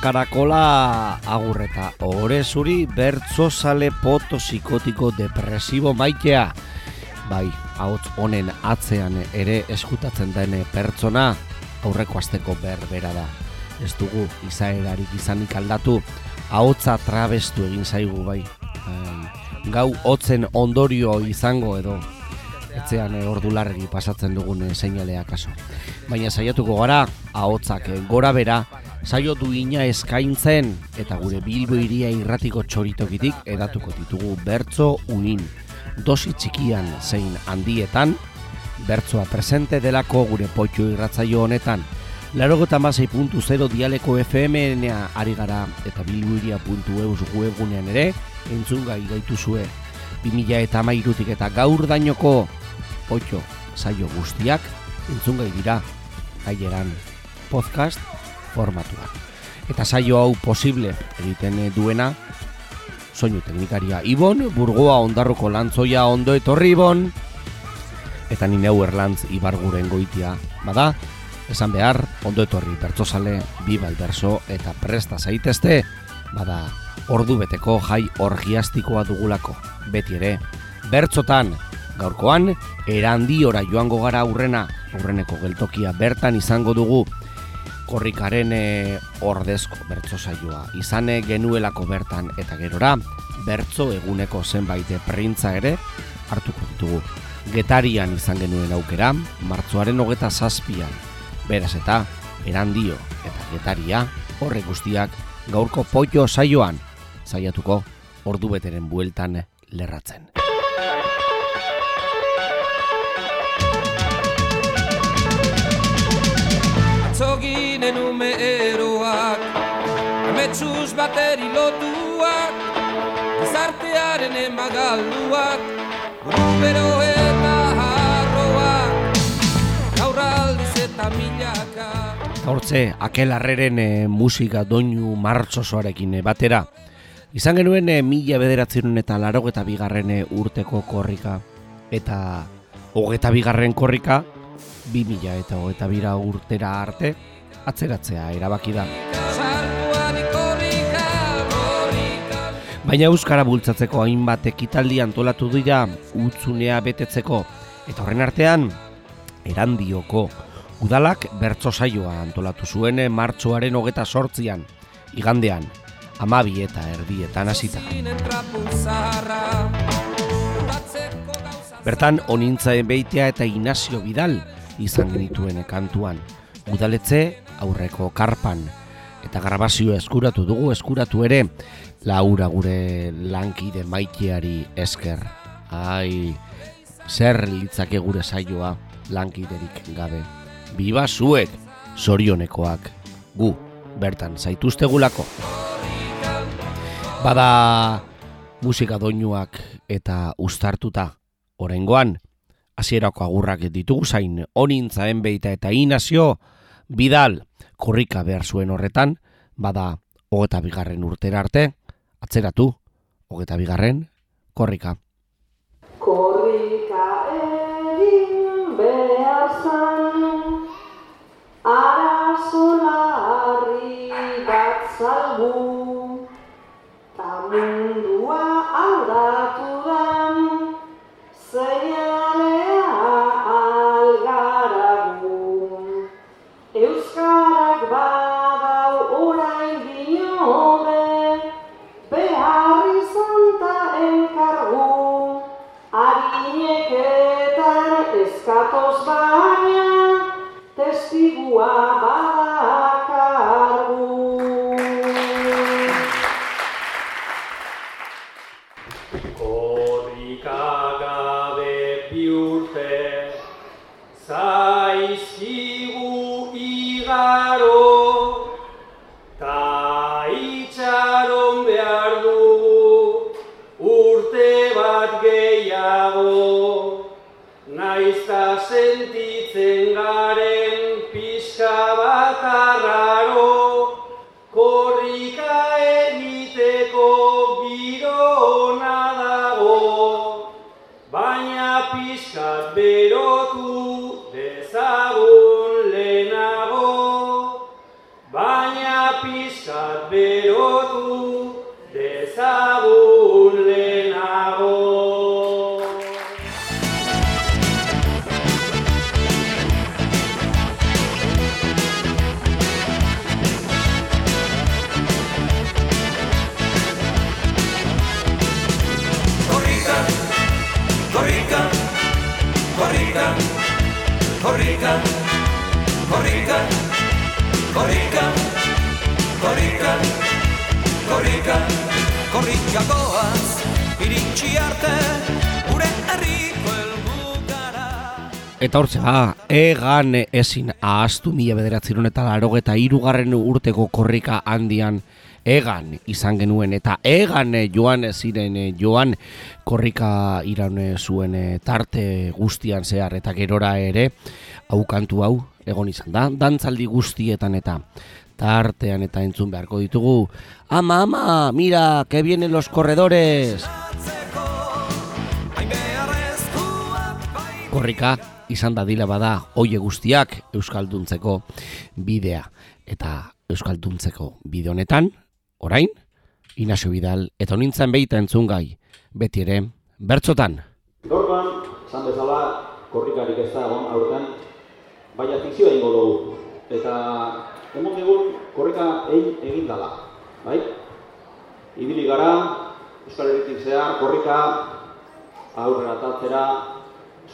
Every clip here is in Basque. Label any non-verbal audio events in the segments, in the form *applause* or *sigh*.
Karakola, agurreta, ore zuri, bertzo sale poto psikotiko depresibo maitea. Bai, hauts honen atzean ere eskutatzen dene pertsona, aurreko asteko berbera da. Ez dugu izaerarik izanik aldatu, ahotsa trabestu egin zaigu bai. Gau hotzen ondorio izango edo, etzean e, ordu largi pasatzen dugun e, seinalea kaso. Baina saiatuko gara, ahotsak e, gora bera, saio duina eskaintzen eta gure bilbo iria irratiko txoritokitik edatuko ditugu bertzo unin. Dosi txikian zein handietan, bertzoa presente delako gure potxo irratzaio honetan. Laroko puntu zero dialeko FM-ena ari gara eta bilbuiria.eus webunean ere entzungai gaituzue 2000 eta mairutik eta gaur dainoko potxo saio guztiak entzungai dira gaieran podcast formatua. Eta saio hau posible egiten duena soinu teknikaria Ibon, burgoa ondarruko lantzoia ondo etorri Ibon, eta ni neu erlantz ibarguren goitia. Bada, esan behar, ondo etorri bertzozale, bibal berso eta presta zaitezte, bada, ordu beteko jai orgiastikoa dugulako, beti ere, bertzotan, gaurkoan, erandiora joango gara aurrena, aurreneko geltokia bertan izango dugu, korrikaren e, ordezko bertso saioa izane genuelako bertan eta gerora bertso eguneko zenbait printza ere hartuko ditugu. Getarian izan genuen aukera, martzoaren hogeta zazpian, beraz eta erandio eta getaria horre guztiak gaurko poio saioan saiatuko ordu beteren bueltan lerratzen. Emagalduak Buru eta harroak Gaur aldiz eta milaka Hortze, akelarreren e, musika doinu martxosoarekin e, batera. Izan genuen e, mila bederatzen eta laro eta bigarren urteko korrika. Eta hogeta bigarren korrika, bi mila eta hogeta bira urtera arte, atzeratzea erabaki da. Baina Euskara bultzatzeko hainbat ekitaldi antolatu dira utzunea betetzeko. Eta horren artean, erandioko udalak bertso saioa antolatu zuen martxoaren hogeta sortzian, igandean, amabi eta erdietan hasita. Bertan, onintzaen beitea eta Inazio Bidal izan genituen kantuan. Udaletze aurreko karpan. Eta grabazio eskuratu dugu, eskuratu ere, laura gure lankide maiteari esker. Ai, zer litzake gure saioa lankiderik gabe. Biba zuek, zorionekoak, gu, bertan zaituztegulako. Bada musika doinuak eta ustartuta, Orengoan, hasierako agurrak ditugu zain, onintzaen beita eta inazio, bidal, korrika behar zuen horretan, bada, hogeta bigarren urtera arte, atzeratu, hogeta bigarren, korrika. Korrika egin behar zan, arazo larri bat salbu, sentitzen garen pixka bat arraro korrika egiteko giro ona dago. Baina pixkat berotu dezagun lehenago. Baina pixka berotu dezagun korrika, korrika, korrika, korrika, korrika, korrika goaz, iritsi arte, gure herriko helbukara. Eta hortze ba, egan ezin ahaztu mila bederatzerun eta laro eta irugarren urteko korrika handian egan izan genuen eta egan eh, joan ziren eh, joan korrika iran eh, zuen tarte guztian zehar eta gerora ere hau kantu hau egon izan da. Dantzaldi guztietan eta tartean eta entzun beharko ditugu. Ama ama mira que vienen los corredores. Korrika izan dadila bada hoie guztiak euskalduntzeko bidea. Eta euskalduntzeko bide honetan orain Inaxo Bidal eta honintzen beita entzun gai beti ere bertzotan Gaurkoan, esan bezala, korrikarik ez da egon aurten, baina fikzioa egingo dugu. Eta emon digun korrika egin egin dala, bai? Ibili gara, Euskal Herritik zehar, korrika aurrera atatzera,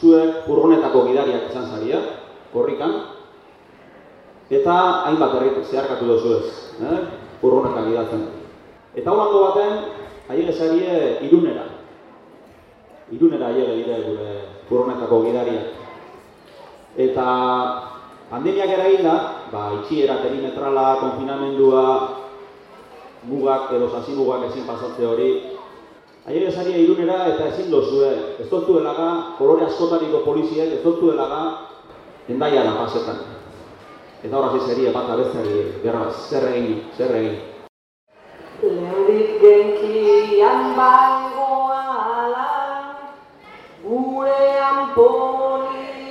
zuek furgonetako gidariak izan zaria, korrikan, eta hainbat herritik zeharkatu duzu ez, eh? Furgonetan gidatzen. Eta holako baten, haien esarie irunera, irunera aiele dire gure furgonetako gidariak. Eta pandemiak eraginda, ba, itxiera perimetrala, konfinamendua, mugak edo sasi mugak ezin pasatze hori, aiele esaria irunera eta ezin dozue, ez doztuelaga, kolore askotariko poliziek, ez doztuelaga, endaiara pasetan. Eta horra serie bat abezari, gerra, zer egin, zer egin. Lehendik genkian bangoala, gurean poliziazko,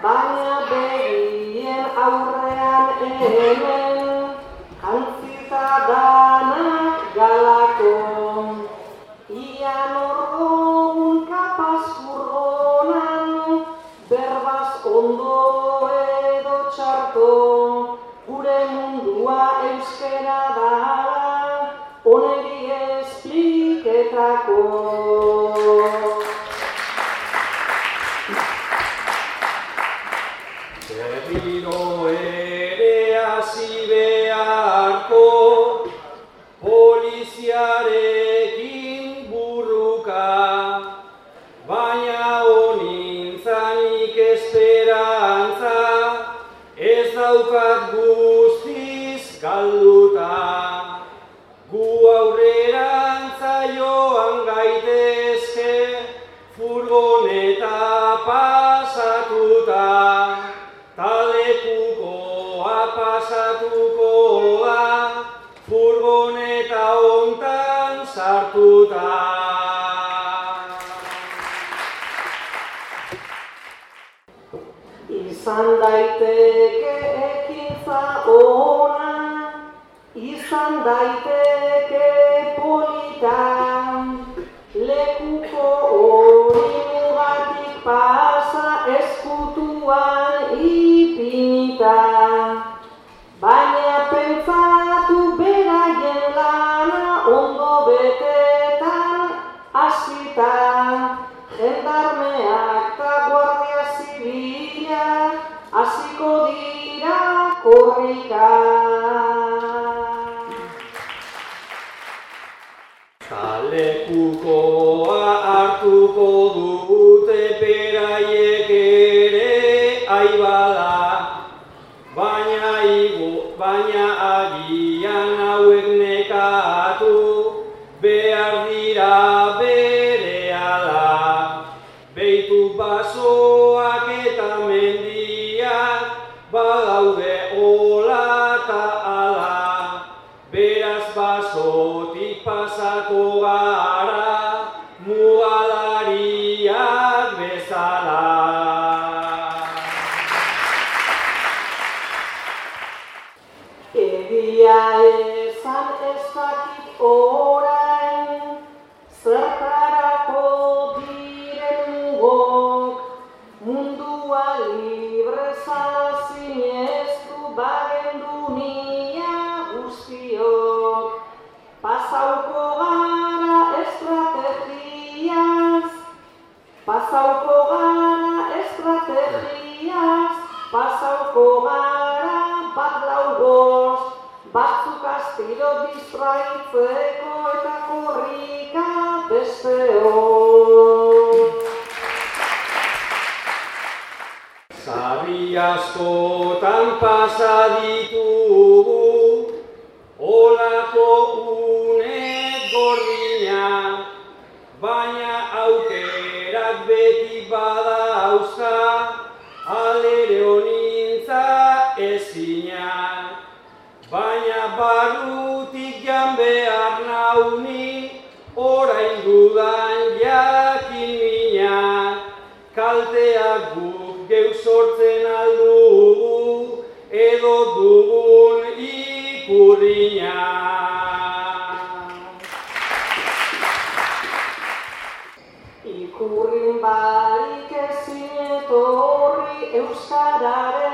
baina begien aurrean hemen, jantzita danak sartuta. Izan daiteke ekintza ona, izan daiteke polita, lekuko hori mugatik pasa eskutuan ipinita. Catolica. Kalekukoa hartuko dute peraiek ere aibada, baina igu, baina agi. Pasako gara, distraitzeko eta korrika besteok. Sarri askotan pasa ditugu, olako une gordina, baina aukerak beti badauzka, alere honintza ezina. Barrutik jan behar nauni, orain dudan jakin mina, kalteak guk geu sortzen aldugu, edo dugun ikurriña. Ikurrin barik ezin etorri Euskararen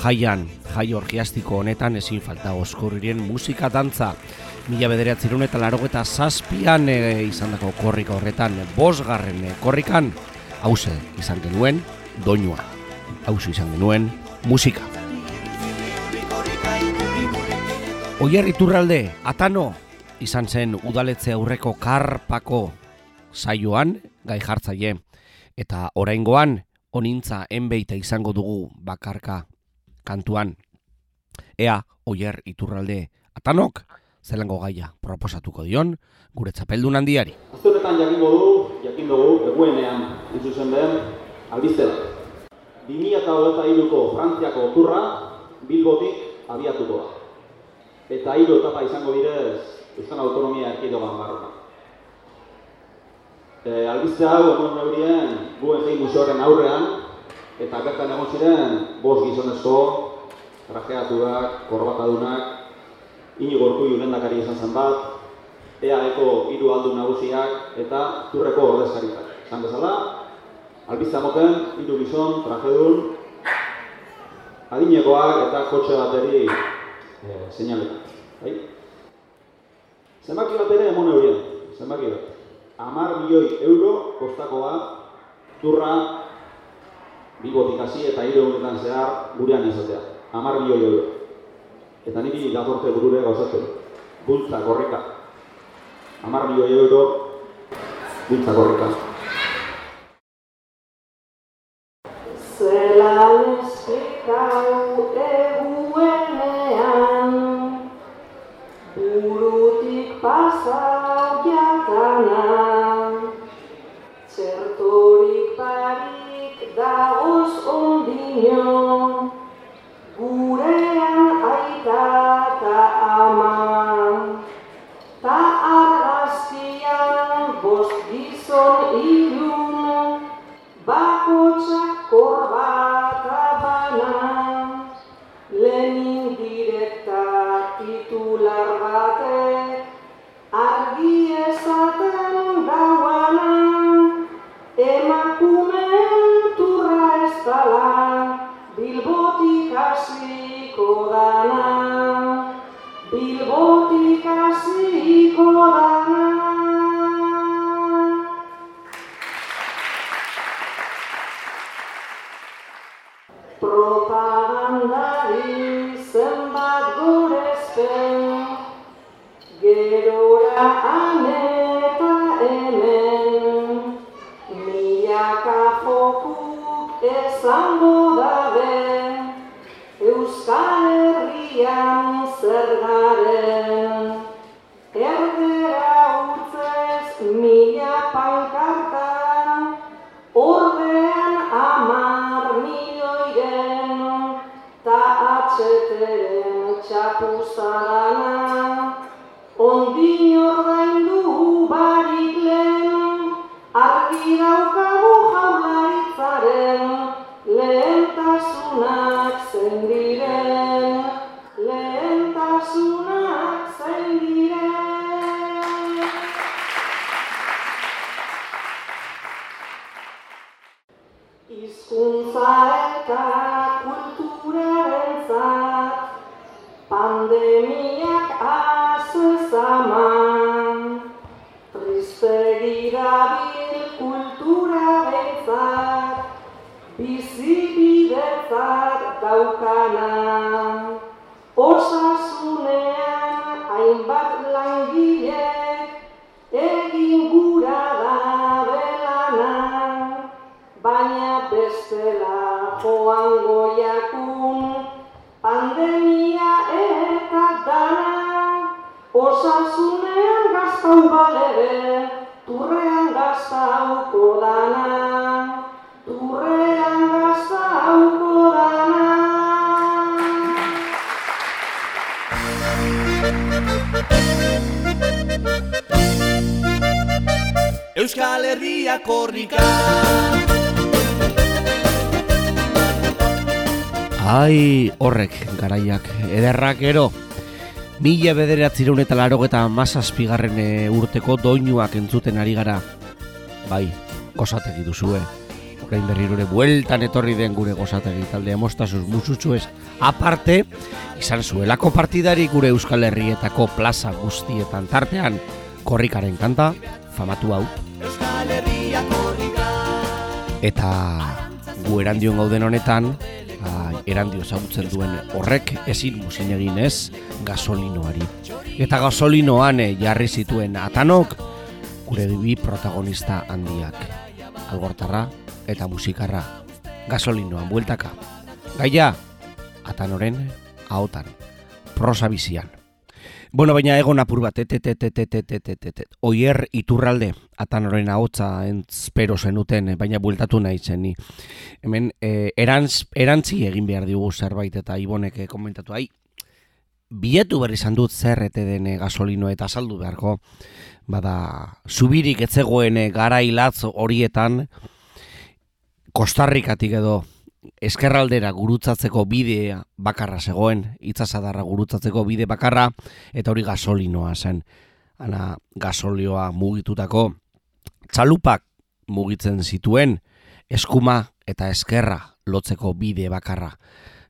jaian, jai orgiastiko honetan ezin falta oskorrien musika dantza. Mila bederatzerun eta larogeta zazpian e, izandako korrika horretan, bosgarren e, korrikan, hause izan genuen, doinua. Hause izan genuen, musika. Oier Iturralde, Atano, izan zen udaletze aurreko karpako saioan gai jartzaile. Eta oraingoan onintza enbeita izango dugu bakarka kantuan. Ea, Oier Iturralde, Atanok, zelango gaia proposatuko dion, gure txapeldun handiari. Azte honetan jakingo du, jakin dugu, eguenean, intzuzen behar, albizela. 2023ko Frantziako turra Bilbotik abiatuko da. Eta hiru etapa izango direz Euskal Autonomia Erkidegoan barruan. E, albiste hau egun neurien Guggenheim Museoaren aurrean eta bertan egon ziren bost gizonezko trajeatuak, korbatadunak, Inigo Urkullu lehendakari izan zen bat, EAeko hiru aldun nagusiak eta turreko ordezkariak. Esan bezala, albizta moten, hiru gizon, trajedun, adinekoak eta kotxe bateri e, seinaletan. Bai? Zenbaki bat ere emon eurien, zenbaki bat. Amar milioi euro kostakoa turra bigotik hasi eta hiru egunetan zehar gurean izatea. Amar milioi euro. Eta niri datorte burure gauzatzen. Bultza korrika. Amar milioi euro bultza korrika. Zelan esplikau eguenean Burutik pasau jatana you. Hasiko dana, Bilbotik hasiko dana. Herria korrika Ai, horrek, garaiak, ederrak gero. Mila bederatzireun eta laro eta mazazpigarren e, urteko doinuak entzuten ari gara. Bai, gozategi duzue. Orain berrirure bueltan etorri den gure gozategi talde amostasuz musutxu ez. Aparte, izan zuelako partidari gure Euskal Herrietako plaza guztietan tartean. Korrikaren kanta, famatu hau. Eta gu erandion gauden honetan, ai, erandio ezagutzen duen horrek ezin muzin egin ez gasolinoari. Eta gasolinoan eh, jarri zituen atanok gure bi protagonista handiak. Algortarra eta musikarra. Gasolinoan bueltaka. Gaia, atanoren ahotan. Prosa bizian. Bueno, baina egon apur bat, oier iturralde, atan horren ahotza espero zenuten, baina bueltatu nahi zen ni. Hemen, e, erantz, erantzi egin behar dugu zerbait eta Ibonek eh, komentatu, ai, bilatu berri izan dut zer ete den eh, gasolino eta saldu beharko. Bada, zubirik etzegoen gara hilatz horietan, kostarrikatik edo eskerraldera gurutzatzeko bidea bakarra zegoen, itzasadarra gurutzatzeko bide bakarra, eta hori gasolinoa zen. Ana gasolioa mugitutako txalupak mugitzen zituen eskuma eta eskerra lotzeko bide bakarra.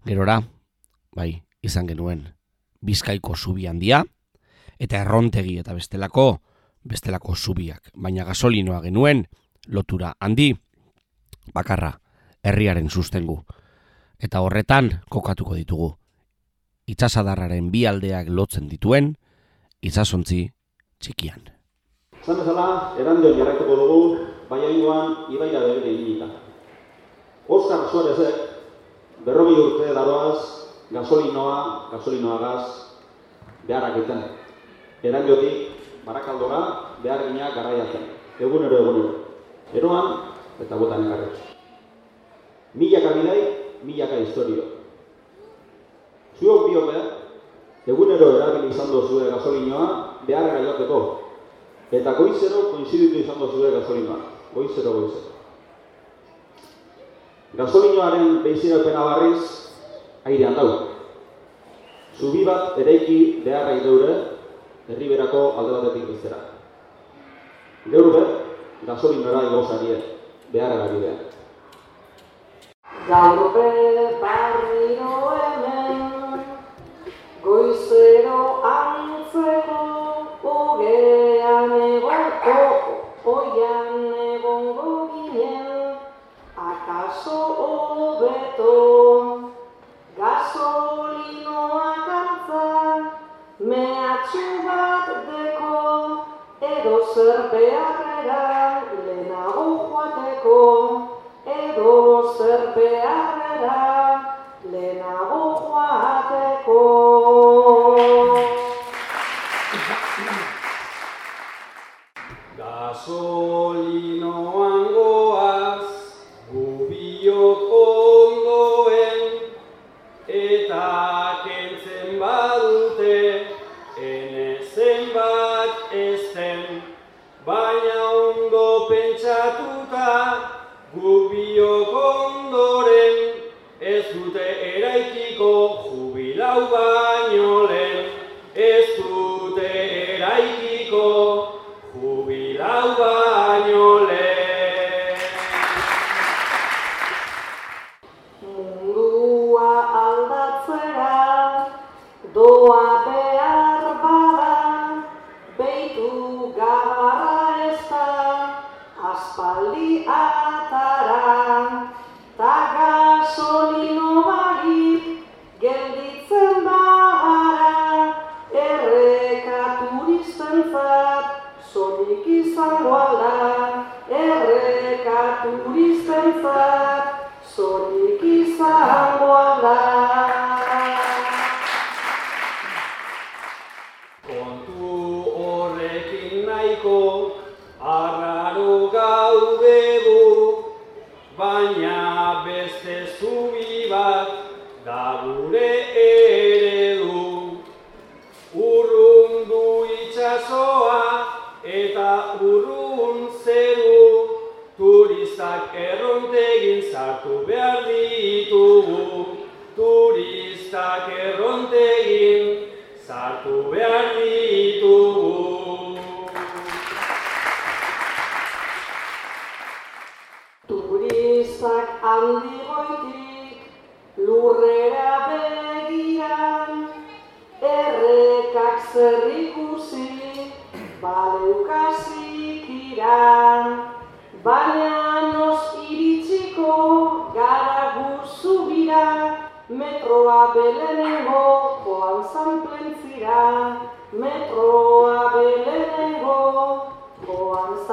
Gerora, bai, izan genuen bizkaiko zubi handia, eta errontegi eta bestelako, bestelako zubiak. Baina gasolinoa genuen lotura handi, bakarra herriaren sustengu. Eta horretan kokatuko ditugu. Itzasadarraren bi aldeak lotzen dituen, itzasontzi txikian. Zan bezala, erandion jarraituko dugu, baiaingoan ibaia bebere ibilita. Oskar Suarezek, berrogi urte daroaz, gasolinoa, gasolinoagaz, beharrak iten. Erandiotik, barakaldora, behar gina garaiatzen. Egunero, egunero. Eroan, eta botan ekarri. Milaka bidai, milaka historio. Zuok biok behar, egunero erabili izan dozue gasolinoa, beharra joteko. Eta goizero koinziditu izan dozue gasolinoa. Goizero, goizero. Gasolinoaren beizirapena barriz, airean dau. Zubi bat ereiki beharra deure, herriberako alde batetik biztera. Gaur be, gasolinora igozarie, beharra bidea. Gaurpe barriro hemen, goizero antzeko, ogean egoko, oian egon goginen, akaso obeto, gasolinoa kantza, mehatxu bat deko, edo zerbeak Gasolinoan goaz, gubiok ondoen, eta kentzen badute, ene zenbat ezten, baina ondo pentsatuta, gubiok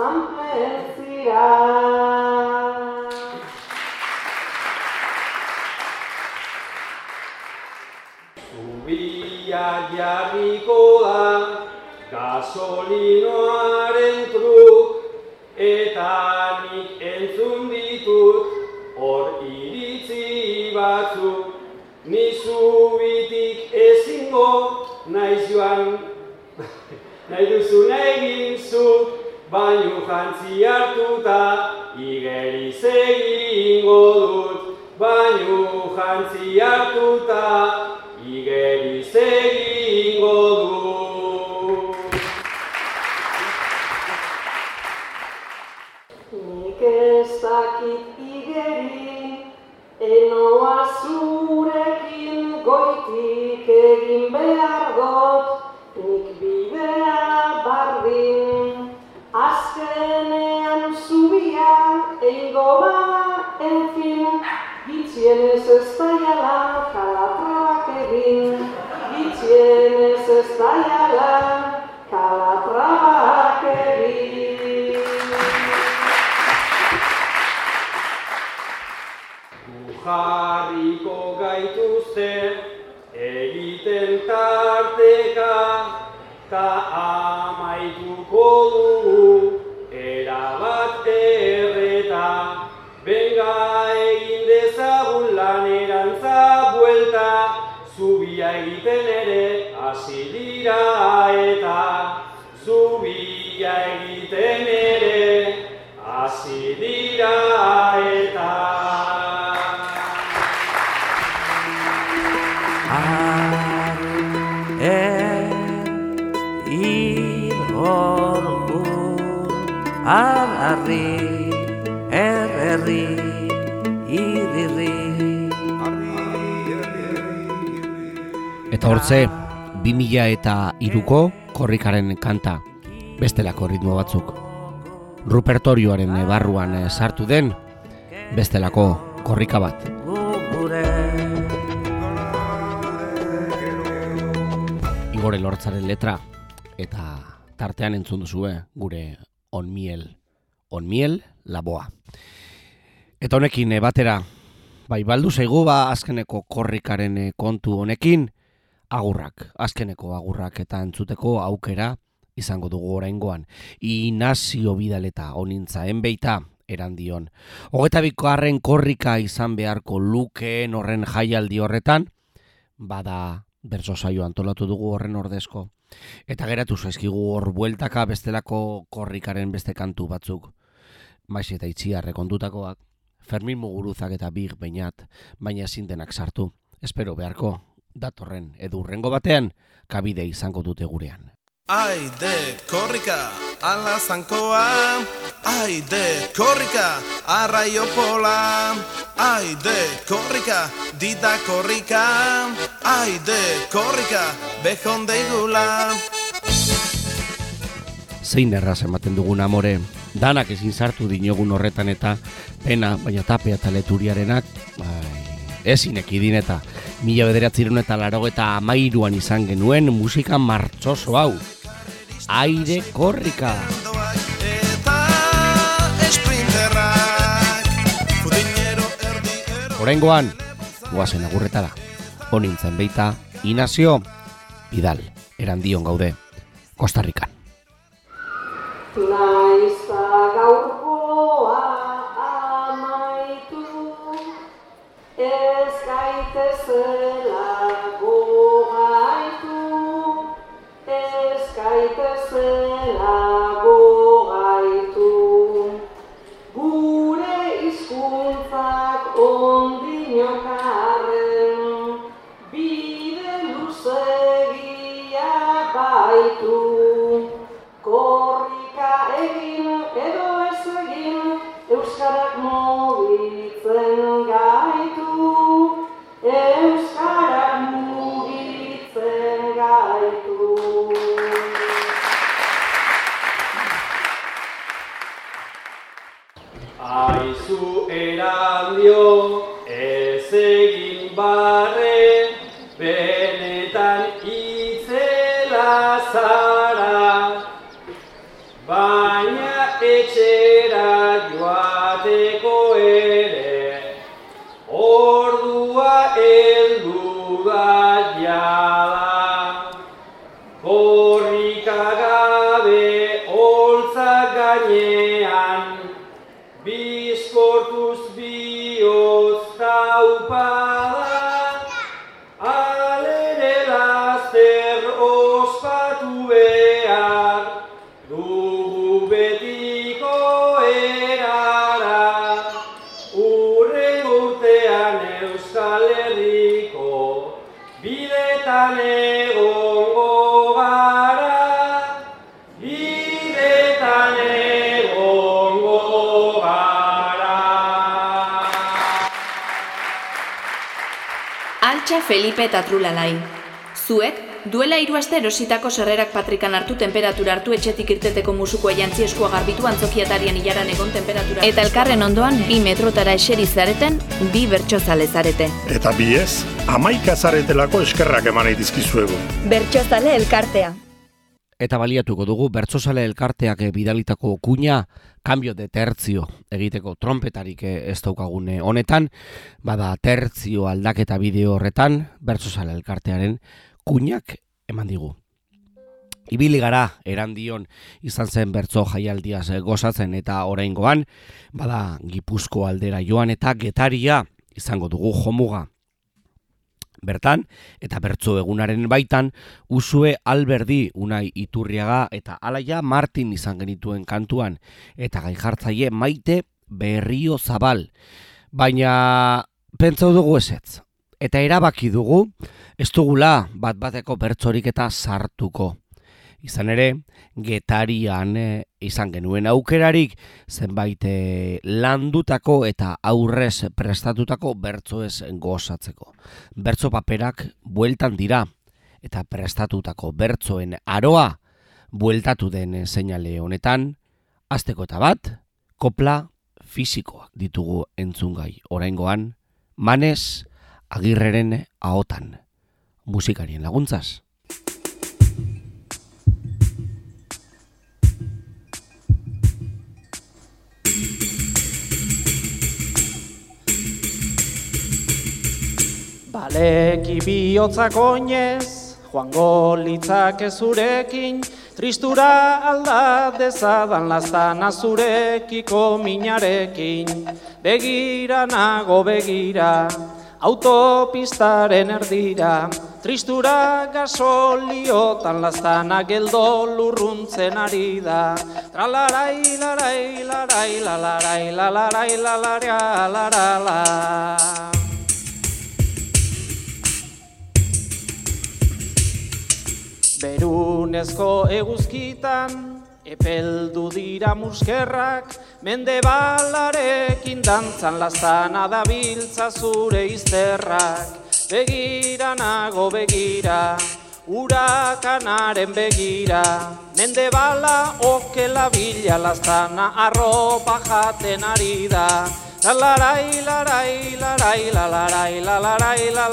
joan zanplentzira. Zubia jarriko da gasolinoaren truk eta nik entzun ditut hor iritzi batzuk ni zubitik ezingo naiz joan *laughs* nahi duzu egin zuk baino jantzi hartuta igeriz egingo dut. Baino jantzi hartuta igeriz egingo dut. Nik ez dakit igeri, enoa zurekin goitik egin behar dut, eingo bada, enfin, gitxienez ez daiala kalatrabak egin, gitxienez ez daiala kalatrabak egin. jarriko gaituzte egiten tarteka ta amaituko dugu erabat benga egin dezagun lanerantza buelta zubia egiten ere hasi dira eta zubia egiten ere hasi dira eta. Ar er ir orgun ar arri er erri irirri Eta hortze, 2000 eta iruko korrikaren kanta, bestelako ritmo batzuk. Rupertorioaren barruan sartu den, bestelako korrika bat. Igore lortzaren letra eta tartean entzun duzue gure onmiel, onmiel laboa. Eta honekin e, batera, bai baldu zaigu ba azkeneko korrikaren e, kontu honekin, agurrak, azkeneko agurrak eta entzuteko aukera izango dugu oraingoan. Inazio bidaleta onintza enbeita eran dion. Hogeta bikoarren korrika izan beharko lukeen horren jaialdi horretan, bada berzo saio antolatu dugu horren ordezko. Eta geratu zaizkigu hor bueltaka bestelako korrikaren beste kantu batzuk. Maiz eta itxiarre kontutakoak, Fermin Muguruzak eta Big Beinat, baina ezin denak sartu. Espero beharko, datorren edurrengo batean, kabide izango dute gurean. Ai de korrika, ala zankoa. Ai de korrika, arraio pola. Ai de korrika, dida korrika. Ai de korrika, bejon deigula Zein erraz ematen dugun amore, danak ezin sartu dinogun horretan eta pena, baina tapea eta leturiarenak, bai, ezin ekidin eta mila bederatziron eta laro eta amairuan izan genuen musika martxoso hau. Aire korrika! Horengoan, guazen agurretara. Honintzen beita, Inazio, Bidal, erandion gaude, Kostarrikan. Naiz eta gaurkoa amaitu, ez gaitezela erandio ez egin barre, benetan itzela zara. Baina etxera joateko ere, ordua heldu da jada. Korrika gabe holtza gainean, bizkortuz Deus está Pai. Felipe eta Trulalai. Zuek, duela hiru aste erositako sarrerak patrikan hartu temperatura hartu etxetik irteteko musuko jantzi eskua garbitu antzokiatarian ilaran egon temperatura. Eta elkarren ondoan bi metrotara eseri zareten, bi bertsozale zarete. Eta bi ez, amaika zaretelako eskerrak eman nahi dizkizuegu. Bertxozale elkartea. Eta baliatuko dugu bertsozale elkarteak eh, bidalitako kuña cambio de tertzio egiteko trompetarik eh, ez daukagune honetan, bada tertzio aldaketa bideo horretan bertsozale elkartearen kuñak eman digu. Ibili gara erandion izan zen bertso jaialdiaz eh, gozatzen eta oraingoan bada Gipuzko aldera joan eta getaria izango dugu jomuga. Bertan, eta bertso egunaren baitan, Usue Alberdi Unai Iturriaga eta Alaia Martin izan genituen kantuan, eta gai jartzaile maite berrio zabal. Baina, pentsau dugu ezetz. Eta erabaki dugu, ez dugula bat bateko bertsorik eta sartuko. Izan ere, getarian eh, izan genuen aukerarik zenbait eh, landutako eta aurrez prestatutako bertsoez gozatzeko. Bertso paperak bueltan dira eta prestatutako bertsoen aroa bueltatu den seinale honetan, azteko eta bat, kopla fisikoak ditugu entzungai oraingoan, manez agirreren ahotan, musikarien laguntzaz. Leki bihotzak oinez, joango litzake zurekin, tristura alda dezadan lastana zurekiko minarekin. Begira nago begira, autopistaren erdira, tristura gasoliotan lastana geldo lurruntzen ari da. Tralarai, larai, larai, lalarai, lalarai, lalaria, larala. Berunezko eguzkitan, epeldu dira muskerrak, mende balarekin dantzan lastana da biltza zure izterrak. Begira nago begira, urakanaren begira, mende bala okela bila lastana arropa jaten ari da. La larai, larai, larai, la larai, la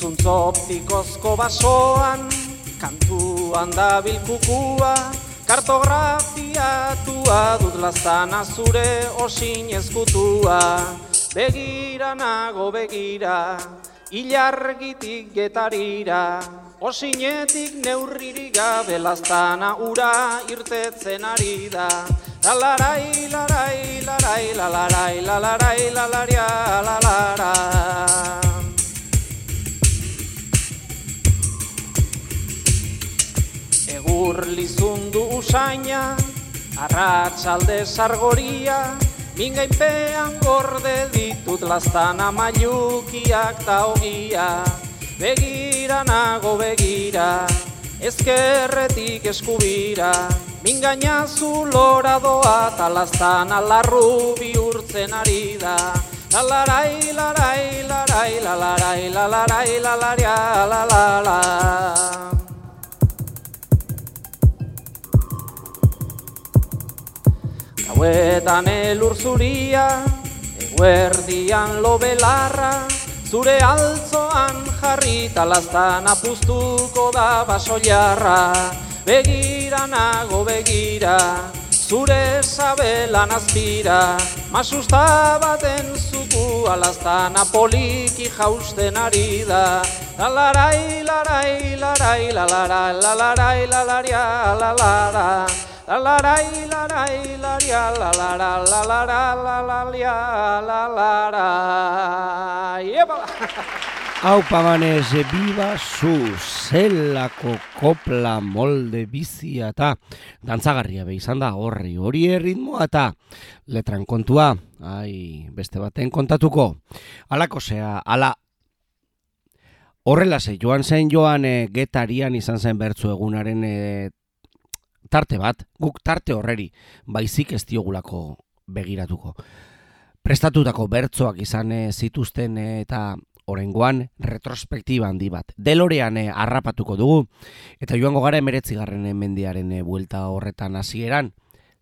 Zuntzo optikozko basoan, kantuan da bilkukua, kartografiatua dut lastana zure osin ezkutua. Begira nago begira, ilargitik getarira, osinetik neurririk gabe lastana ura irtetzen ari da. La larai, larai, larai, la larai, la larai, la laria, la lara. Egur lizundu usaina, arratsalde sargoria, mingainpean gorde ditut lastana mailukiak ta ogia. Begira nago begira, ezkerretik eskubira, mingaina zulora doa ta lastana larru bihurtzen ari da. La larai, larai, larai, la larai, la Gauetan elur zuria, eguerdian lobelarra, zure altzoan jarrita lastana puztuko da basoiarra. Begira nago begira, zure sabelan azpira, masusta baten zuku alastana poliki jausten ari da. La larai, larai, larai, la larai, la la la. La larai, larai, laria, la lara, la lara, la laria, la lara. Iepala! Hau pamanez, biba zu, zelako kopla molde bizia eta dantzagarria be izan da horri hori erritmoa eta letran kontua, ai, beste baten kontatuko. Alako zea, ala horrela ze, joan zen joan e, getarian izan zen bertzu egunaren e, tarte bat, guk tarte horreri, baizik ez diogulako begiratuko. Prestatutako bertzoak izan e, zituzten e, eta Orengoan retrospektiba handi bat. Delorean eh, harrapatuko dugu eta joango gara 19. mendiaren eh, buelta horretan hasieran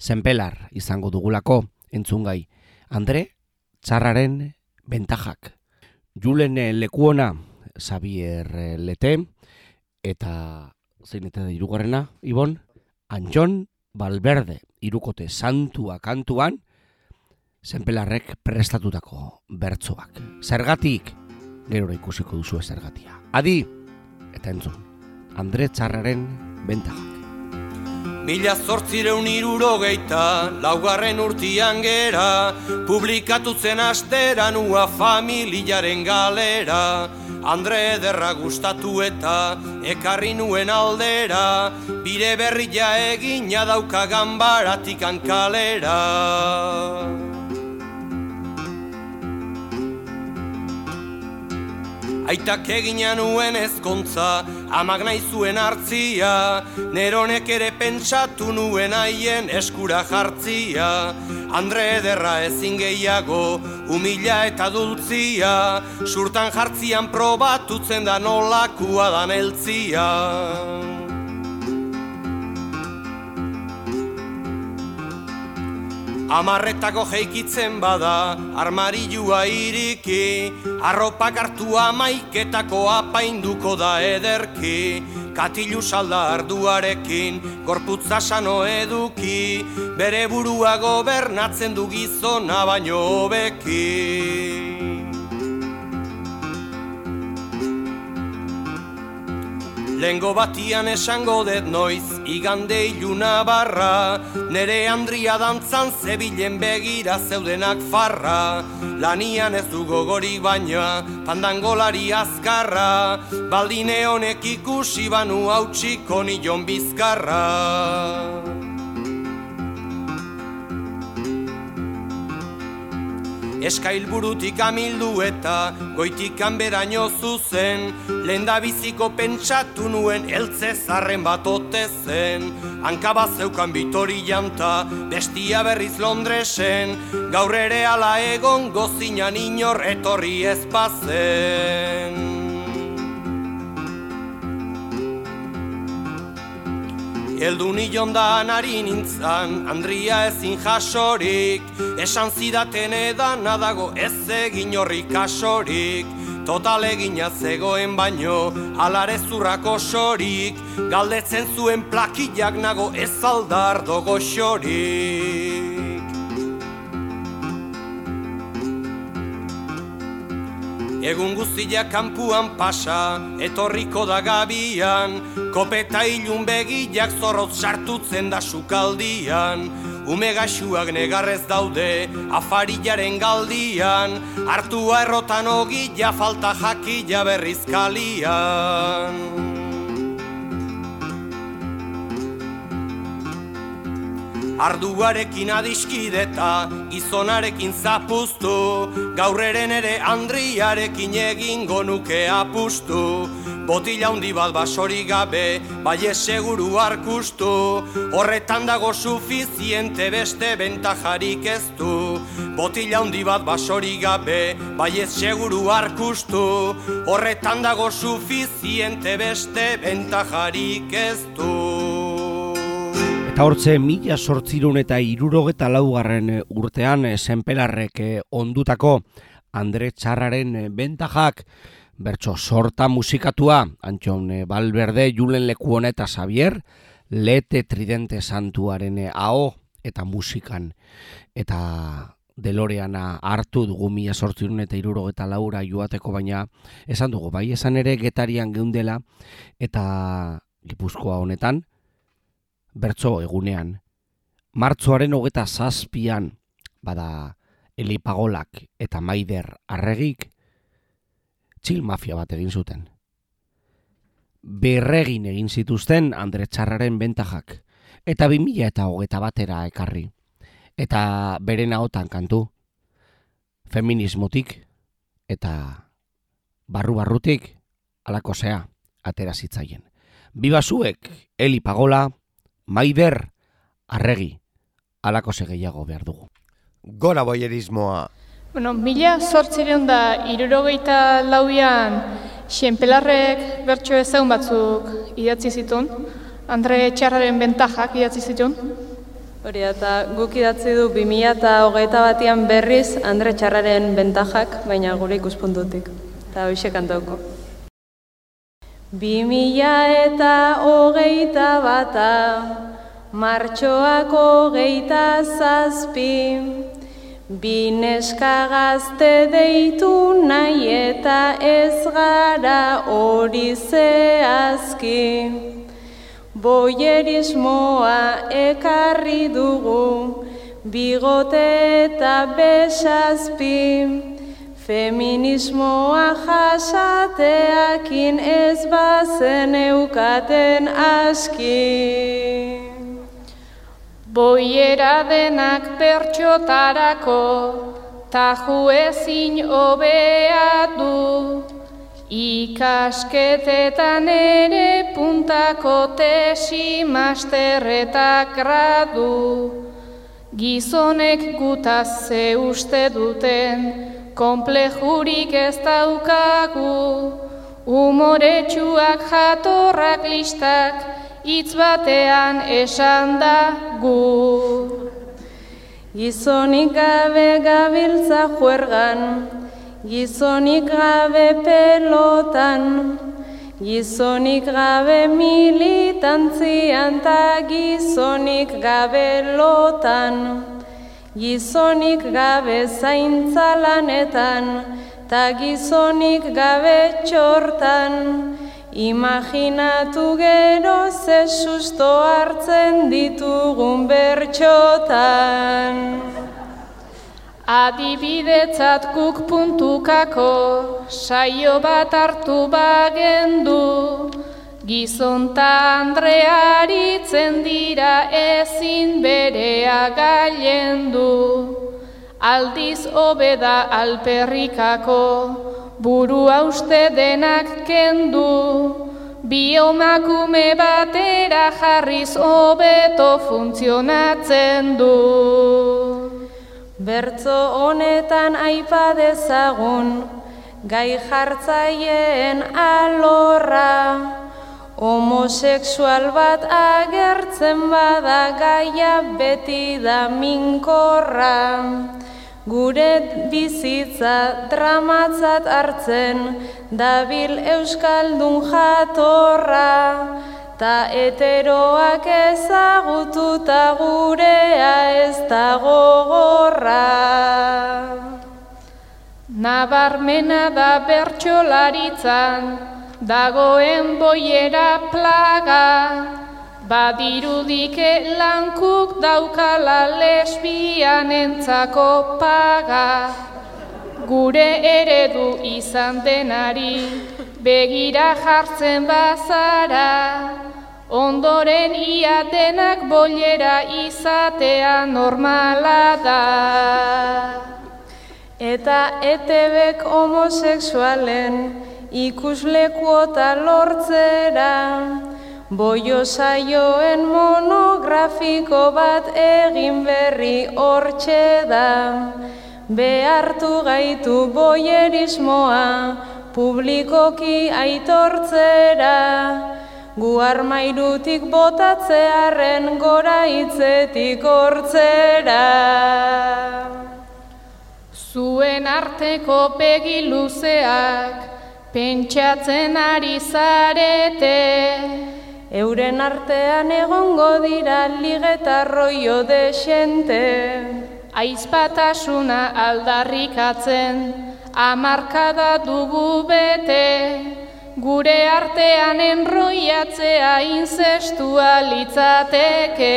zenpelar izango dugulako entzungai. Andre txarraren bentajak. Julen eh, lekuona Xavier eh, Lete eta zein eta da hirugarrena Ibon Anjon Valverde irukote santua kantuan zenpelarrek prestatutako bertsoak. Zergatik gerora ikusiko duzu zergatia. Adi eta entzun. Andre Txarraren bentajak. Mila zortzireun irurogeita, laugarren urtian gera, publikatu zen asteran ua familiaren galera. Andre ederra gustatu eta ekarri nuen aldera, bire berria egina dauka ganbaratik kalera. Aitak egina nuen ezkontza, amak nahi zuen hartzia, neronek ere pentsatu nuen haien eskura jartzia. Andre ederra ezin gehiago, humila eta dultzia, surtan jartzian probatutzen da nolakua dan eltzia. Amarretako jeikitzen bada, armarilua iriki, arropak hartu amaiketako apainduko da ederki, katilu salda arduarekin, gorputza sano eduki, bere burua gobernatzen du gizona baino hobeki. Lengo batian esango dut noiz, igande iluna barra, nere Andria dantzan zebilen begira zeudenak farra, lanian ez du gogorik baina, pandangolari azkarra, baldine honek ikusi banu hautsiko nion bizkarra. Eskailburutik amildu eta goitik kanberaino zuzen. Lenda biziko pentsatu nuen eltze zarren bat ote zen. Hanka zeukan bitori janta, bestia berriz Londresen. Gaur ere ala egon gozinan inor etorri ez bazen Eldu nion da nari nintzan, Andria ezin jasorik. Esan zidaten edan nadago ez egin horrik asorik Total egina zegoen baino, alare zurrako sorik Galdetzen zuen plakillak nago ez aldar dogo Egun guztia kanpuan pasa, etorriko da gabian. Kopeta ilun begiak zorroz sartutzen da sukaldian. Ume gaxuak negarrez daude, afarillaren galdian. Artua errotan ogila falta jakila berrizkalian Arduarekin adiskideta, gizonarekin zapuztu. Gaurreren ere Andriarekin egingo nuke apustu. Botila handi bat basori gabe, bai seguru arkustu. Horretan dago sufiziente beste bentajarik ez du. Botila handi bat basori gabe, bai seguru arkustu. Horretan dago sufiziente beste bentajarik ez du Eta hortze, mila sortzirun eta irurogeta laugarren urtean zenpelarrek ondutako Andre Txarraren bentajak. Bertso sorta musikatua. Antxon Balberde, Julen Lekuona eta Xavier Lete Tridente Santuaren AO eta musikan. Eta Deloreana hartu dugu mila sortzirun eta irurogeta laura joateko baina esan dugu, bai esan ere getarian geundela. Eta Gipuzkoa honetan bertso egunean. Martzoaren hogeta zazpian, bada elipagolak eta maider arregik, txil mafia bat egin zuten. Berregin egin zituzten Andre Txarraren bentajak, eta bimila eta hogeta batera ekarri. Eta beren ahotan kantu, feminismotik eta barru-barrutik alako zea atera zitzaien. Bibasuek, Eli Pagola, Maider, arregi, alako segeiago behar dugu. Gora boierismoa. Bueno, mila sortzireun da irurogeita lauian xenpelarrek bertso ezagun batzuk idatzi zituen, Andre Txarraren bentajak idatzi zituen. Hori eta guk idatzi du 2000 eta hogeita batian berriz Andre Txarraren bentajak, baina gure ikuspuntutik. Eta hoxe kantauko. Bi mila eta hogeita bata, martxoak hogeita zazpi, bi neska gazte deitu nahi eta ez gara hori zehazki. Boierismoa ekarri dugu, bigote eta besazpi, Feminismoa jasateakin ez bazen eukaten aski. Boiera denak pertsotarako, taju ezin obea du. Ikasketetan ere puntako tesi masterretak gradu. Gizonek gutaz ze uste duten, Komplejurik ez daukagu, umoretsuak jatorrak listak, hitz batean esan da gu. Gizonik gabe gabiltza juergan, gizonik gabe pelotan, Gizonik gabe militantzian ta gizonik gabe lotan. Gizonik gabe zaintza lanetan ta gizonik gabe txortan. Imaginatu gero ze susto hartzen ditugun bertxotan. Adibidetzat guk puntukako saio bat hartu bagendu Gizonta Andrearitzen dira ezin berea gailendu. Aldiz hobeda alperrikako burua uste denak kendu. Biomakume batera jarriz hobeto funtzionatzen du. Bertzo honetan aipa dezagun, gai jartzaileen alorra, homosexual bat agertzen bada gaia beti da minkorra. Gure bizitza dramatzat hartzen, dabil euskaldun jatorra, Ta eteroak ezagututa gurea ez dago gorra. Nabarmena da bertxolaritzan, dagoen boiera plaga, badirudike lankuk daukala lesbian entzako paga. Gure eredu izan denari, begira jartzen bazara, Ondoren ia denak bolera izatea normala da. Eta etebek homosexualen ikuslekuota lortzera, boio saioen monografiko bat egin berri hortxe da. Behartu gaitu boierismoa publikoki aitortzera, gu armairutik botatzearen gora hitzetik hortzera. Zuen arteko pegi luzeak pentsatzen ari zarete, euren artean egongo dira ligetarroio desente. Aizpatasuna aldarrikatzen, amarkada dugu bete, Gure artean enroiatzea inzestua litzateke.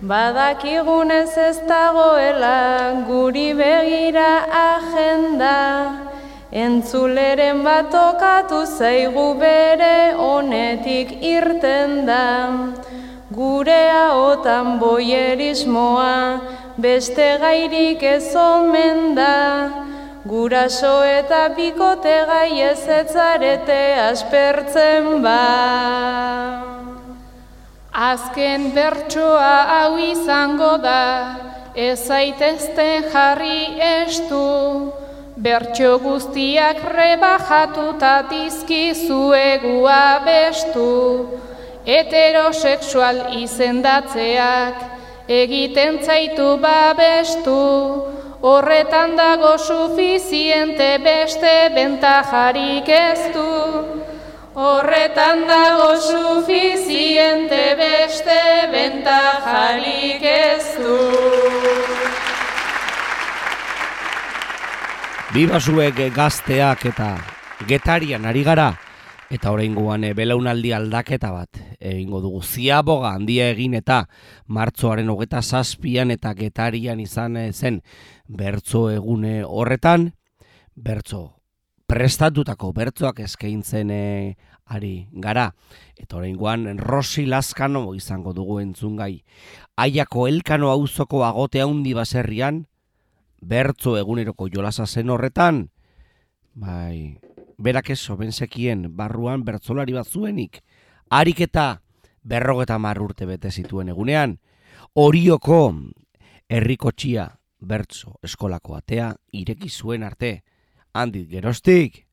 Badakigunez ez dagoela guri begira agenda, entzuleren bat tokatu zaigu bere honetik irten da. Gure haotan boierismoa beste gairik ez omen da, Guraso eta bikote gai ez etzarete aspertzen ba. Azken bertsoa hau izango da, ez zaitezte jarri estu. Bertso guztiak rebajatuta dizkizuegua bestu. Heterosexual izendatzeak egiten zaitu babestu. Horretan dago sufiziente beste bentajarik ez du. Horretan dago sufiziente beste bentajarik ez du. Biba zuek gazteak eta getarian ari gara. Eta oraingoan e, belaunaldi aldaketa bat egingo dugu. Ziaboga handia egin eta martzoaren hogeta zazpian eta getarian izan e, zen bertzo egune horretan, bertzo prestatutako bertzoak eskaintzen e, ari gara. Eta oraingoan Rosi Laskano izango dugu entzungai. Aiako elkano auzoko agote handi baserrian, bertzo eguneroko jolasa zen horretan, bai, berak eso benzekien barruan bertzolari bat zuenik, harik eta berrogeta marrurte bete zituen egunean, orioko herriko txia bertzo eskolako atea ireki zuen arte, handit gerostik,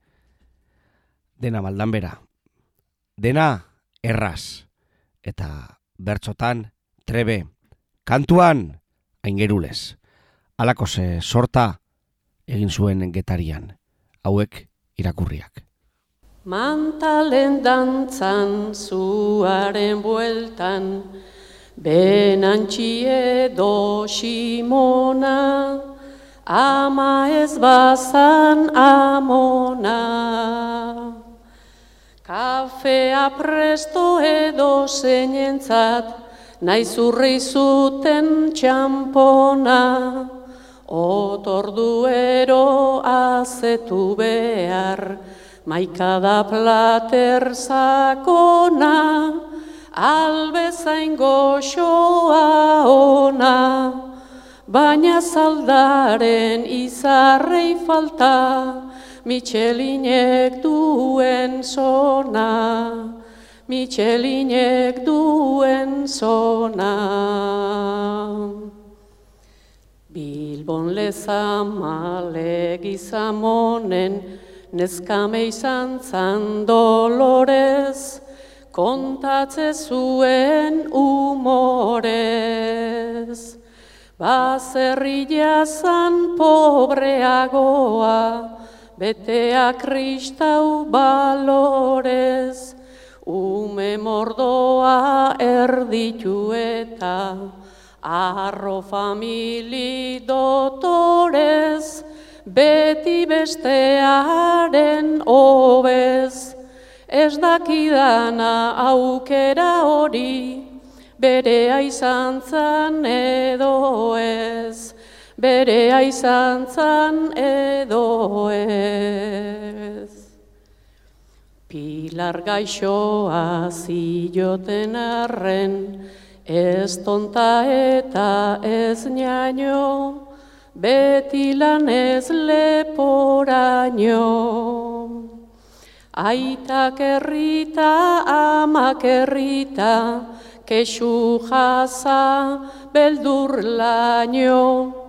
dena maldan bera, dena erraz, eta bertzotan trebe, kantuan aingerulez, alako ze sorta egin zuen getarian, hauek irakurriak. Mantalen dantzan zuaren bueltan, benantxi edo simona, ama ez bazan amona. Kafea presto edo zeinentzat, nahi zurri zuten txampona, otorduero azetu behar, maika da plater sakona, albezain goxoa ona, baina zaldaren izarrei falta, Michelinek duen zona, Michelinek duen zona. Bilbon lezamale gizamonen, neskame izan zan dolorez, kontatze zuen umorez. Baserria zan pobreagoa, betea kristau balorez, ume mordoa erditu eta, arro famili dotorez, beti bestearen hobez, ez dakidana aukera hori, bere izan zan edo ez, bere izan zan edo ez. Pilar gaixoa zioten arren, ez tonta eta ez naino, beti lanez leporaino. Aitak errita, amak errita, kexu jaza, beldur laino.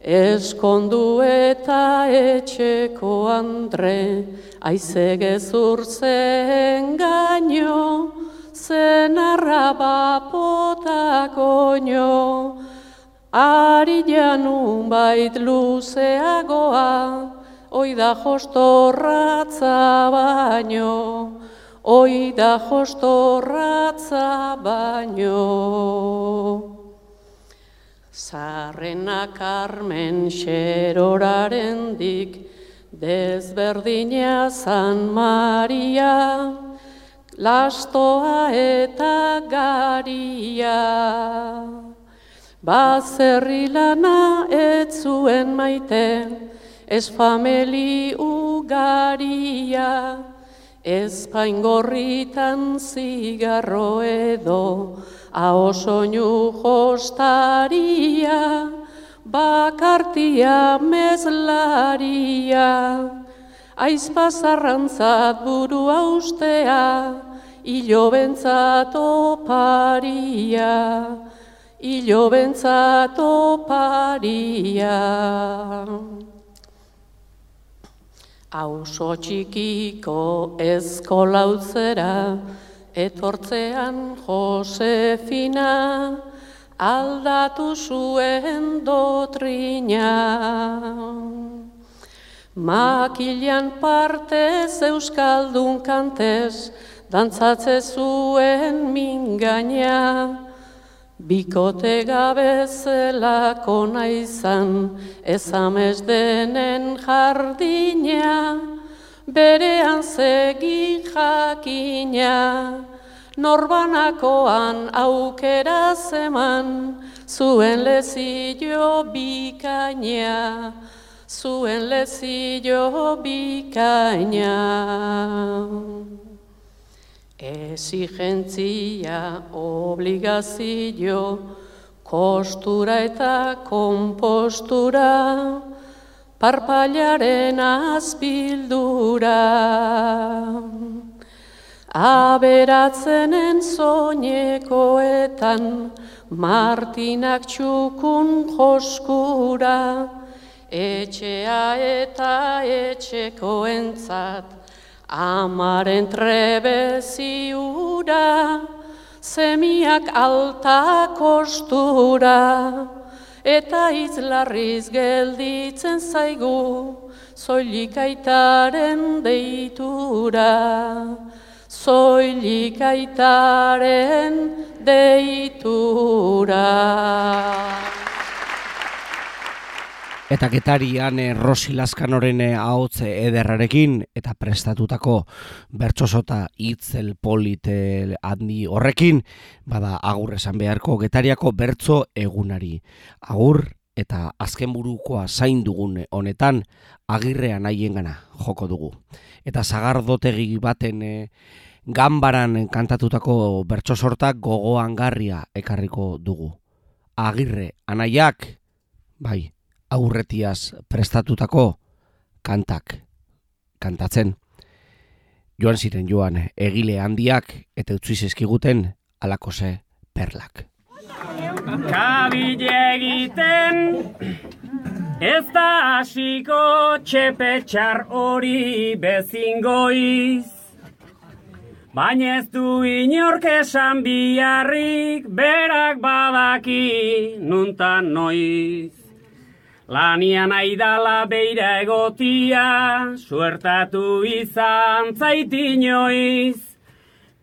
Eskondu eta etxeko andre, aize gezur zen gaino, zen arraba potakoño, Ari janun bait luzeagoa, oi da jostorratza baino, oi da jostorratza baino. Zarrena karmen xeroraren dik, dezberdina San Maria, lastoa eta garia. Bazerri lana ez zuen maite, ez fameli ugaria, ez paingorritan zigarro edo, hau soinu jostaria, bakartia mezlaria, aizpazarrantzat burua ustea, hilo bentzat oparia, Ilo bentzat oparia. Auso txikiko eskolautzera, etortzean Josefina, aldatu zuen dotrina. Makilian partez euskaldun kantez, dantzatze zuen mingaina, Bikote gabe zelako naizan, ezamez denen jardina, berean segi jakina, norbanakoan aukera zeman, zuen lezio bikaina, zuen lezio bikaina. Exigentzia, obligazio, kostura eta kompostura, parpailaren azpildura. Aberatzenen soinekoetan, martinak txukun joskura, etxea eta etxeko entzat, Amaren trebeziura, semiak alta kostura, eta izlarriz gelditzen zaigu, zoilik aitaren deitura, zoilik aitaren deitura. Eta getarian eh, Rosi Laskanoren eh, ahotze ederrarekin eta prestatutako bertsosota itzel polite handi horrekin, bada agur esan beharko getariako bertso egunari. Agur eta azken burukoa zain dugun honetan agirrean gana joko dugu. Eta zagardotegi baten e, ganbaran kantatutako bertsosortak gogoan garria ekarriko dugu. Agirre, anaiak, bai, aurretiaz prestatutako kantak kantatzen. Joan ziren joan egile handiak eta utzi zizkiguten alakose perlak. Kabile egiten ez da hasiko txepetxar hori bezingoiz. Baina ez du inork esan biharrik berak badaki nuntan noiz. Lanian aidala beira egotia, suertatu izan zaitinoiz.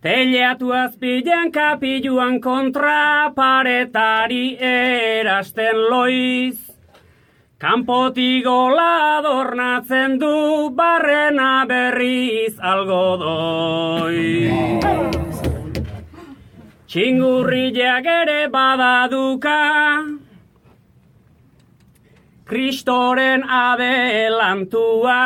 Teleatu azpilean kapiluan kontra paretari erasten loiz. Kanpotik gola adornatzen du barrena berriz algodoi. Txingurriak ere badaduka, Kristoren adelantua,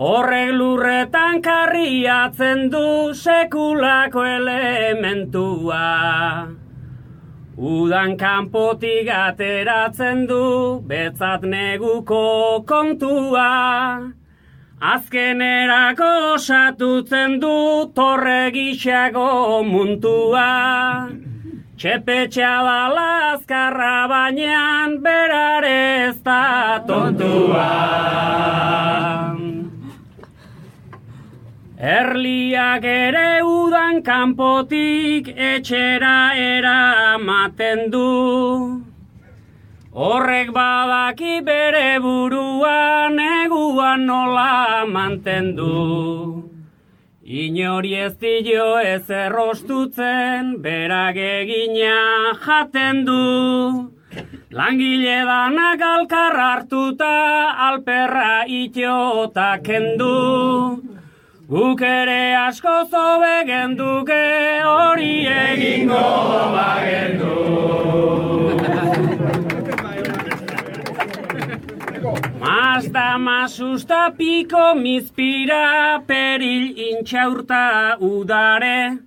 horrek lurretan karriatzen du sekulako elementua. Udan kanpotik ateratzen du betzat neguko kontua. Azkenerako osatutzen du torre gixago muntua. Txepetxea dala azkarra bainan berare ez da tontua. Erliak ere udan kanpotik etxera eramaten du. Horrek badaki bere buruan neguan nola mantendu. Inori ez dio ez errostutzen, berak egina jaten du. Langile danak alkar hartuta, alperra itiota kendu. Guk ere asko zobe genduke, hori egingo bagendu. Mazda masusta piko mizpira peril intxaurta udare.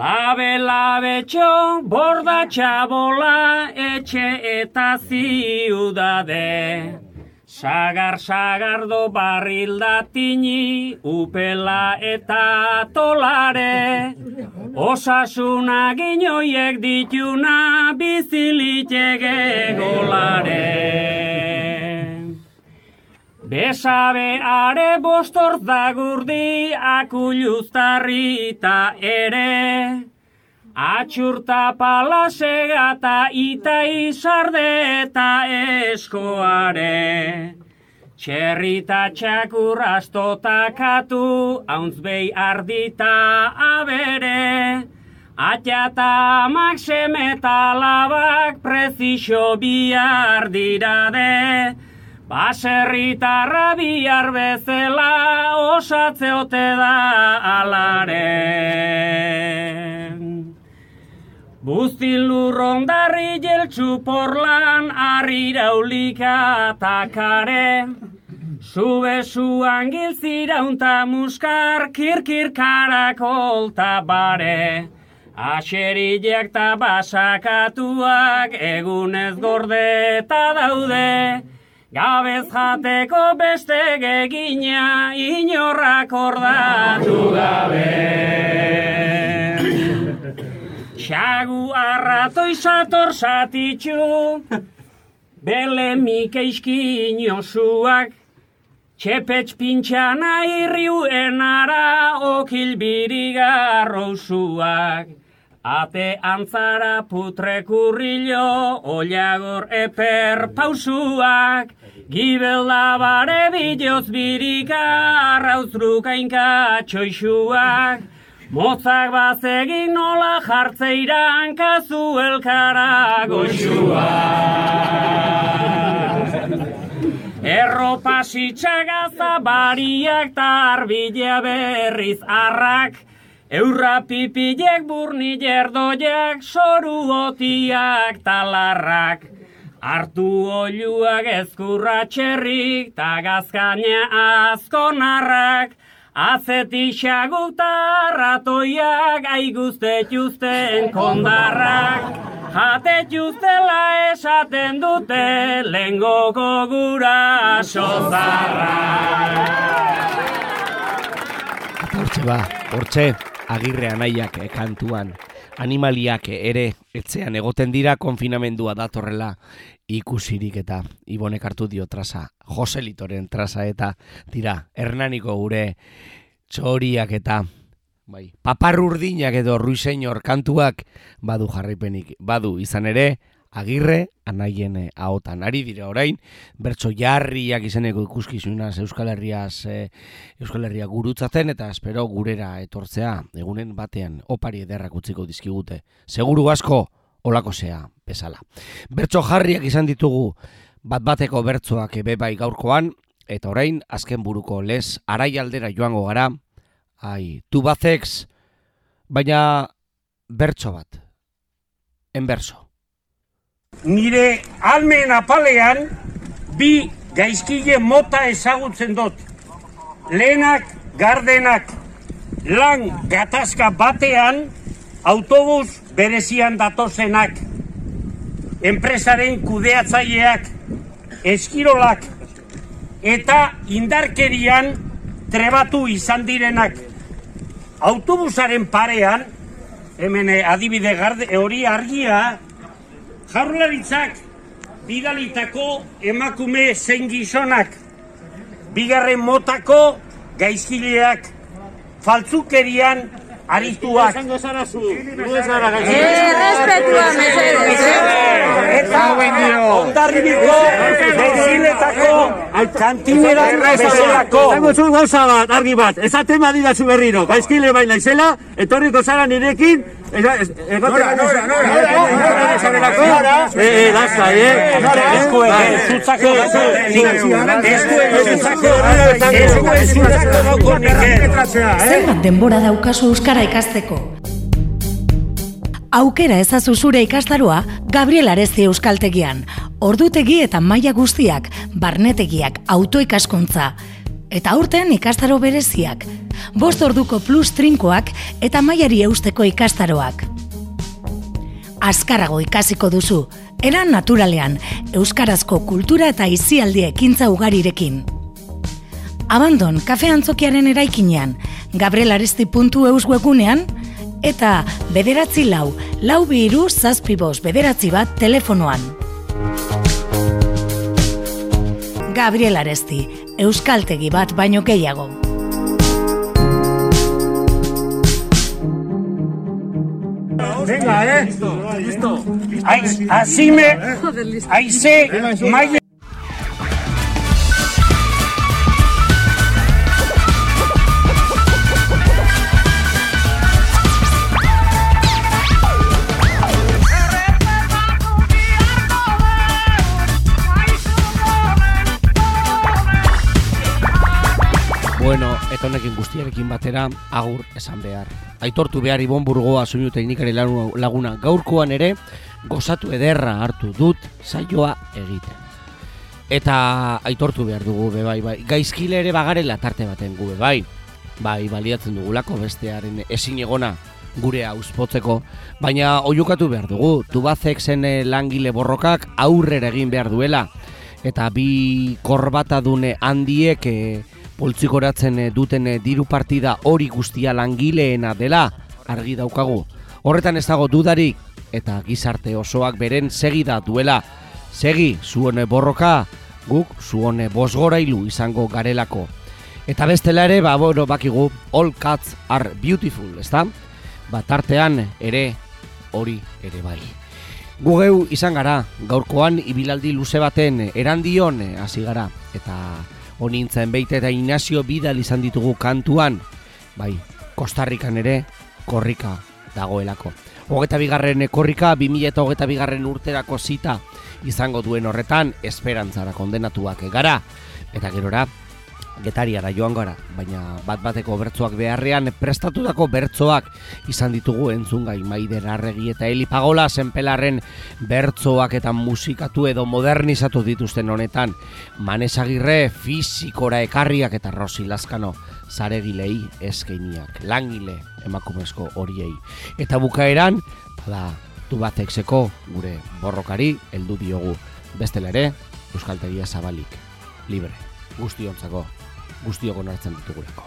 Labe labe txo borda txabola etxe eta ziudade. Sagar sagardo barrildatini upela eta tolare. Osasuna ginoiek dituna bizilitege golare. Besabe are bostor zagurdi akulluztarrita ere. Atxurta palasega eta ita izarde eta eskoare. Txerrita txakur astotakatu, hauntz behi ardita abere. Atxata amak labak prezixo bihar dirade. Baserritarra bihar bezala osatzeote da alaren. Buztin lurrondarri jeltsu porlan arrira ulika takare. Zube zuan gilzira unta muskar kirkir karakolta bare. Aserileak ta basakatuak egunez gordeta daude. Gabez jateko beste gegina inorrak ordatu gabe. Xagu arrato izator zatitxu, bele mikeizkin josuak, txepetx pintxana irriu enara okil birigarro Ate antzara putrekurrilo, oliagor eper pausuak, gibelda bare biloz birika, arrauzrukainka txoixuak, motzak bazegin nola jartzeiran kazu elkara goxuak. Erropa sitxagaza bariak tarbila berriz arrak, Eurra pipilek burni jerdoiak, soru otiak talarrak. Artu oluak ezkurra txerrik, ta gazkaina azkonarrak. Azetik xaguta ratoiak, aiguzte txuzten kondarrak. Jate txuztela esaten dute, lengoko gura Hortxe ba, hortxe, agirre anaiak eh, kantuan. Animaliak ere etzean egoten dira konfinamendua datorrela ikusirik eta ibonek hartu dio traza, Joselitoren traza eta dira, hernaniko gure txoriak eta bai, paparurdinak edo ruiseñor kantuak badu jarraipenik, badu izan ere, agirre anaien eh, ahotan. Ari dira orain, bertso jarriak izeneko ikuskizunaz Euskal Herriaz eh, Euskal Herria gurutzaten eta espero gurera etortzea egunen batean opari ederrak utziko dizkigute. Seguru asko olako zea bezala. Bertso jarriak izan ditugu bat bateko bertsoak ebe bai gaurkoan eta orain azken buruko les arai aldera joango gara. Ai, tu bazex, baina bertso bat. En berso. Nire almen apalean bi gaizkile mota ezagutzen dut. Lehenak gardenak lan gatazka batean autobus berezian datozenak. Enpresaren kudeatzaileak, eskirolak eta indarkerian trebatu izan direnak. Autobusaren parean, hemen eh, adibide garde, hori argia, Jaurlaritzak bidalitako emakume zein gizonak, bigarren motako gaizkileak, faltzukerian arituak. Esango zara zu, Errespetua, mesedez. Eta ondarribiko gaizkiletako kantineran bezalako. Zango zu gauza bat, argi bat, esaten badira zu berriro, gaizkile baina izela, etorriko zara nirekin, Nora, nora, nora, nora, Eh, lasa, eh? Eskuek, zutzako, eskuek, zutzako, eskuek, zutzako denbora daukazu euskara ikasteko? Aukera ezazu zure ikastaroa Gabriel Arezi Euskaltegian. Ordutegi eta maila guztiak, barnetegiak, autoikaskuntza. Eta aurten ikastaro bereziak. Bost orduko plus trinkoak eta mailari eusteko ikastaroak. Azkarrago ikasiko duzu, eran naturalean, euskarazko kultura eta izialdi ekintza ugarirekin. Abandon kafe antzokiaren eraikinean, gabrielaresti.eus webunean, eta bederatzi lau, lau bihiru zazpi bost bederatzi bat telefonoan. Gabriel Aresti, euskaltegi bat baino gehiago. Venga, eh? Listo. Aiz, azime, aize, maile. Honekin guztiarekin batera agur esan behar. Aitortu behar Ibon Burgoa soinu teknikari lagu- laguna gaurkoan ere gozatu ederra hartu dut saioa egiten. Eta aitortu behar dugu be bai bai. Gaizkile ere bagarela tarte baten gu be bai. Bai, baliatzen dugulako bestearen ezin egona gure auspotzeko, baina oiukatu behar dugu. Tubazeksen eh, langile borrokak aurrera egin behar duela eta bi korbatadune handiek e, poltsikoratzen eh, duten eh, diru partida hori guztia langileena dela argi daukagu. Horretan ez dago dudarik eta gizarte osoak beren segida duela. Segi, zuone borroka, guk zuone bosgorailu izango garelako. Eta bestela ere, ba, bueno, bakigu, all cats are beautiful, ezta? Ba, tartean ere hori ere bai. Gugeu izan gara, gaurkoan ibilaldi luze baten erandion hasi gara, eta honintzen beite eta Ignacio Bidal izan ditugu kantuan, bai, Kostarrikan ere korrika dagoelako. Hogeta bigarren korrika, 2000 eta hogeta bigarren urterako zita izango duen horretan, esperantzara kondenatuak gara, eta gerora, getariara joan gara, baina bat bateko bertzoak beharrean prestatutako bertzoak izan ditugu entzungai maider arregi eta helipagola zenpelarren bertzoak eta musikatu edo modernizatu dituzten honetan manesagirre fizikora ekarriak eta rosi laskano zaregilei eskeiniak, langile emakumezko horiei. Eta bukaeran, bada, du batekseko gure borrokari heldu diogu. Bestela ere, Euskaltegia zabalik, libre, guztiontzako guztiok onartzen ditugulako.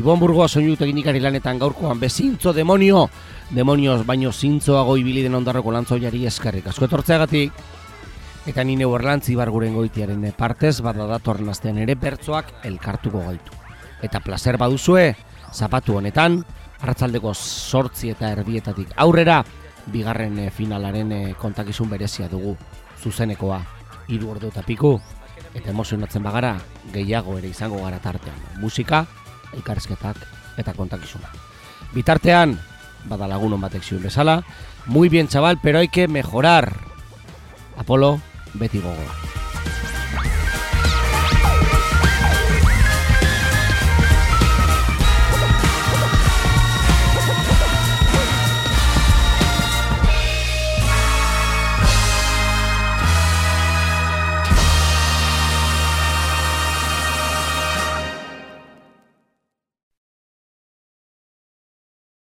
Ibon Burgoa soinu teknikari lanetan gaurkoan bezintzo demonio, demonioz baino zintzoago ibili den ondarroko lantzoiari eskerrik asko etortzeagatik, eta nine uerlantzi barguren goitiaren partez, bada datorren astean ere bertzoak elkartuko gaitu. Eta placer baduzue, zapatu honetan, hartzaldeko sortzi eta erdietatik aurrera, bigarren eh, finalaren eh, kontakizun berezia dugu, zuzenekoa, hiru ordu eta piku, eta emozionatzen bagara gehiago ere izango gara tartean. Musika, elkarrizketak eta kontakizuna. Bitartean, bada lagunon batek zion bezala, muy bien chaval, pero hay que mejorar. Apolo, beti gogoa.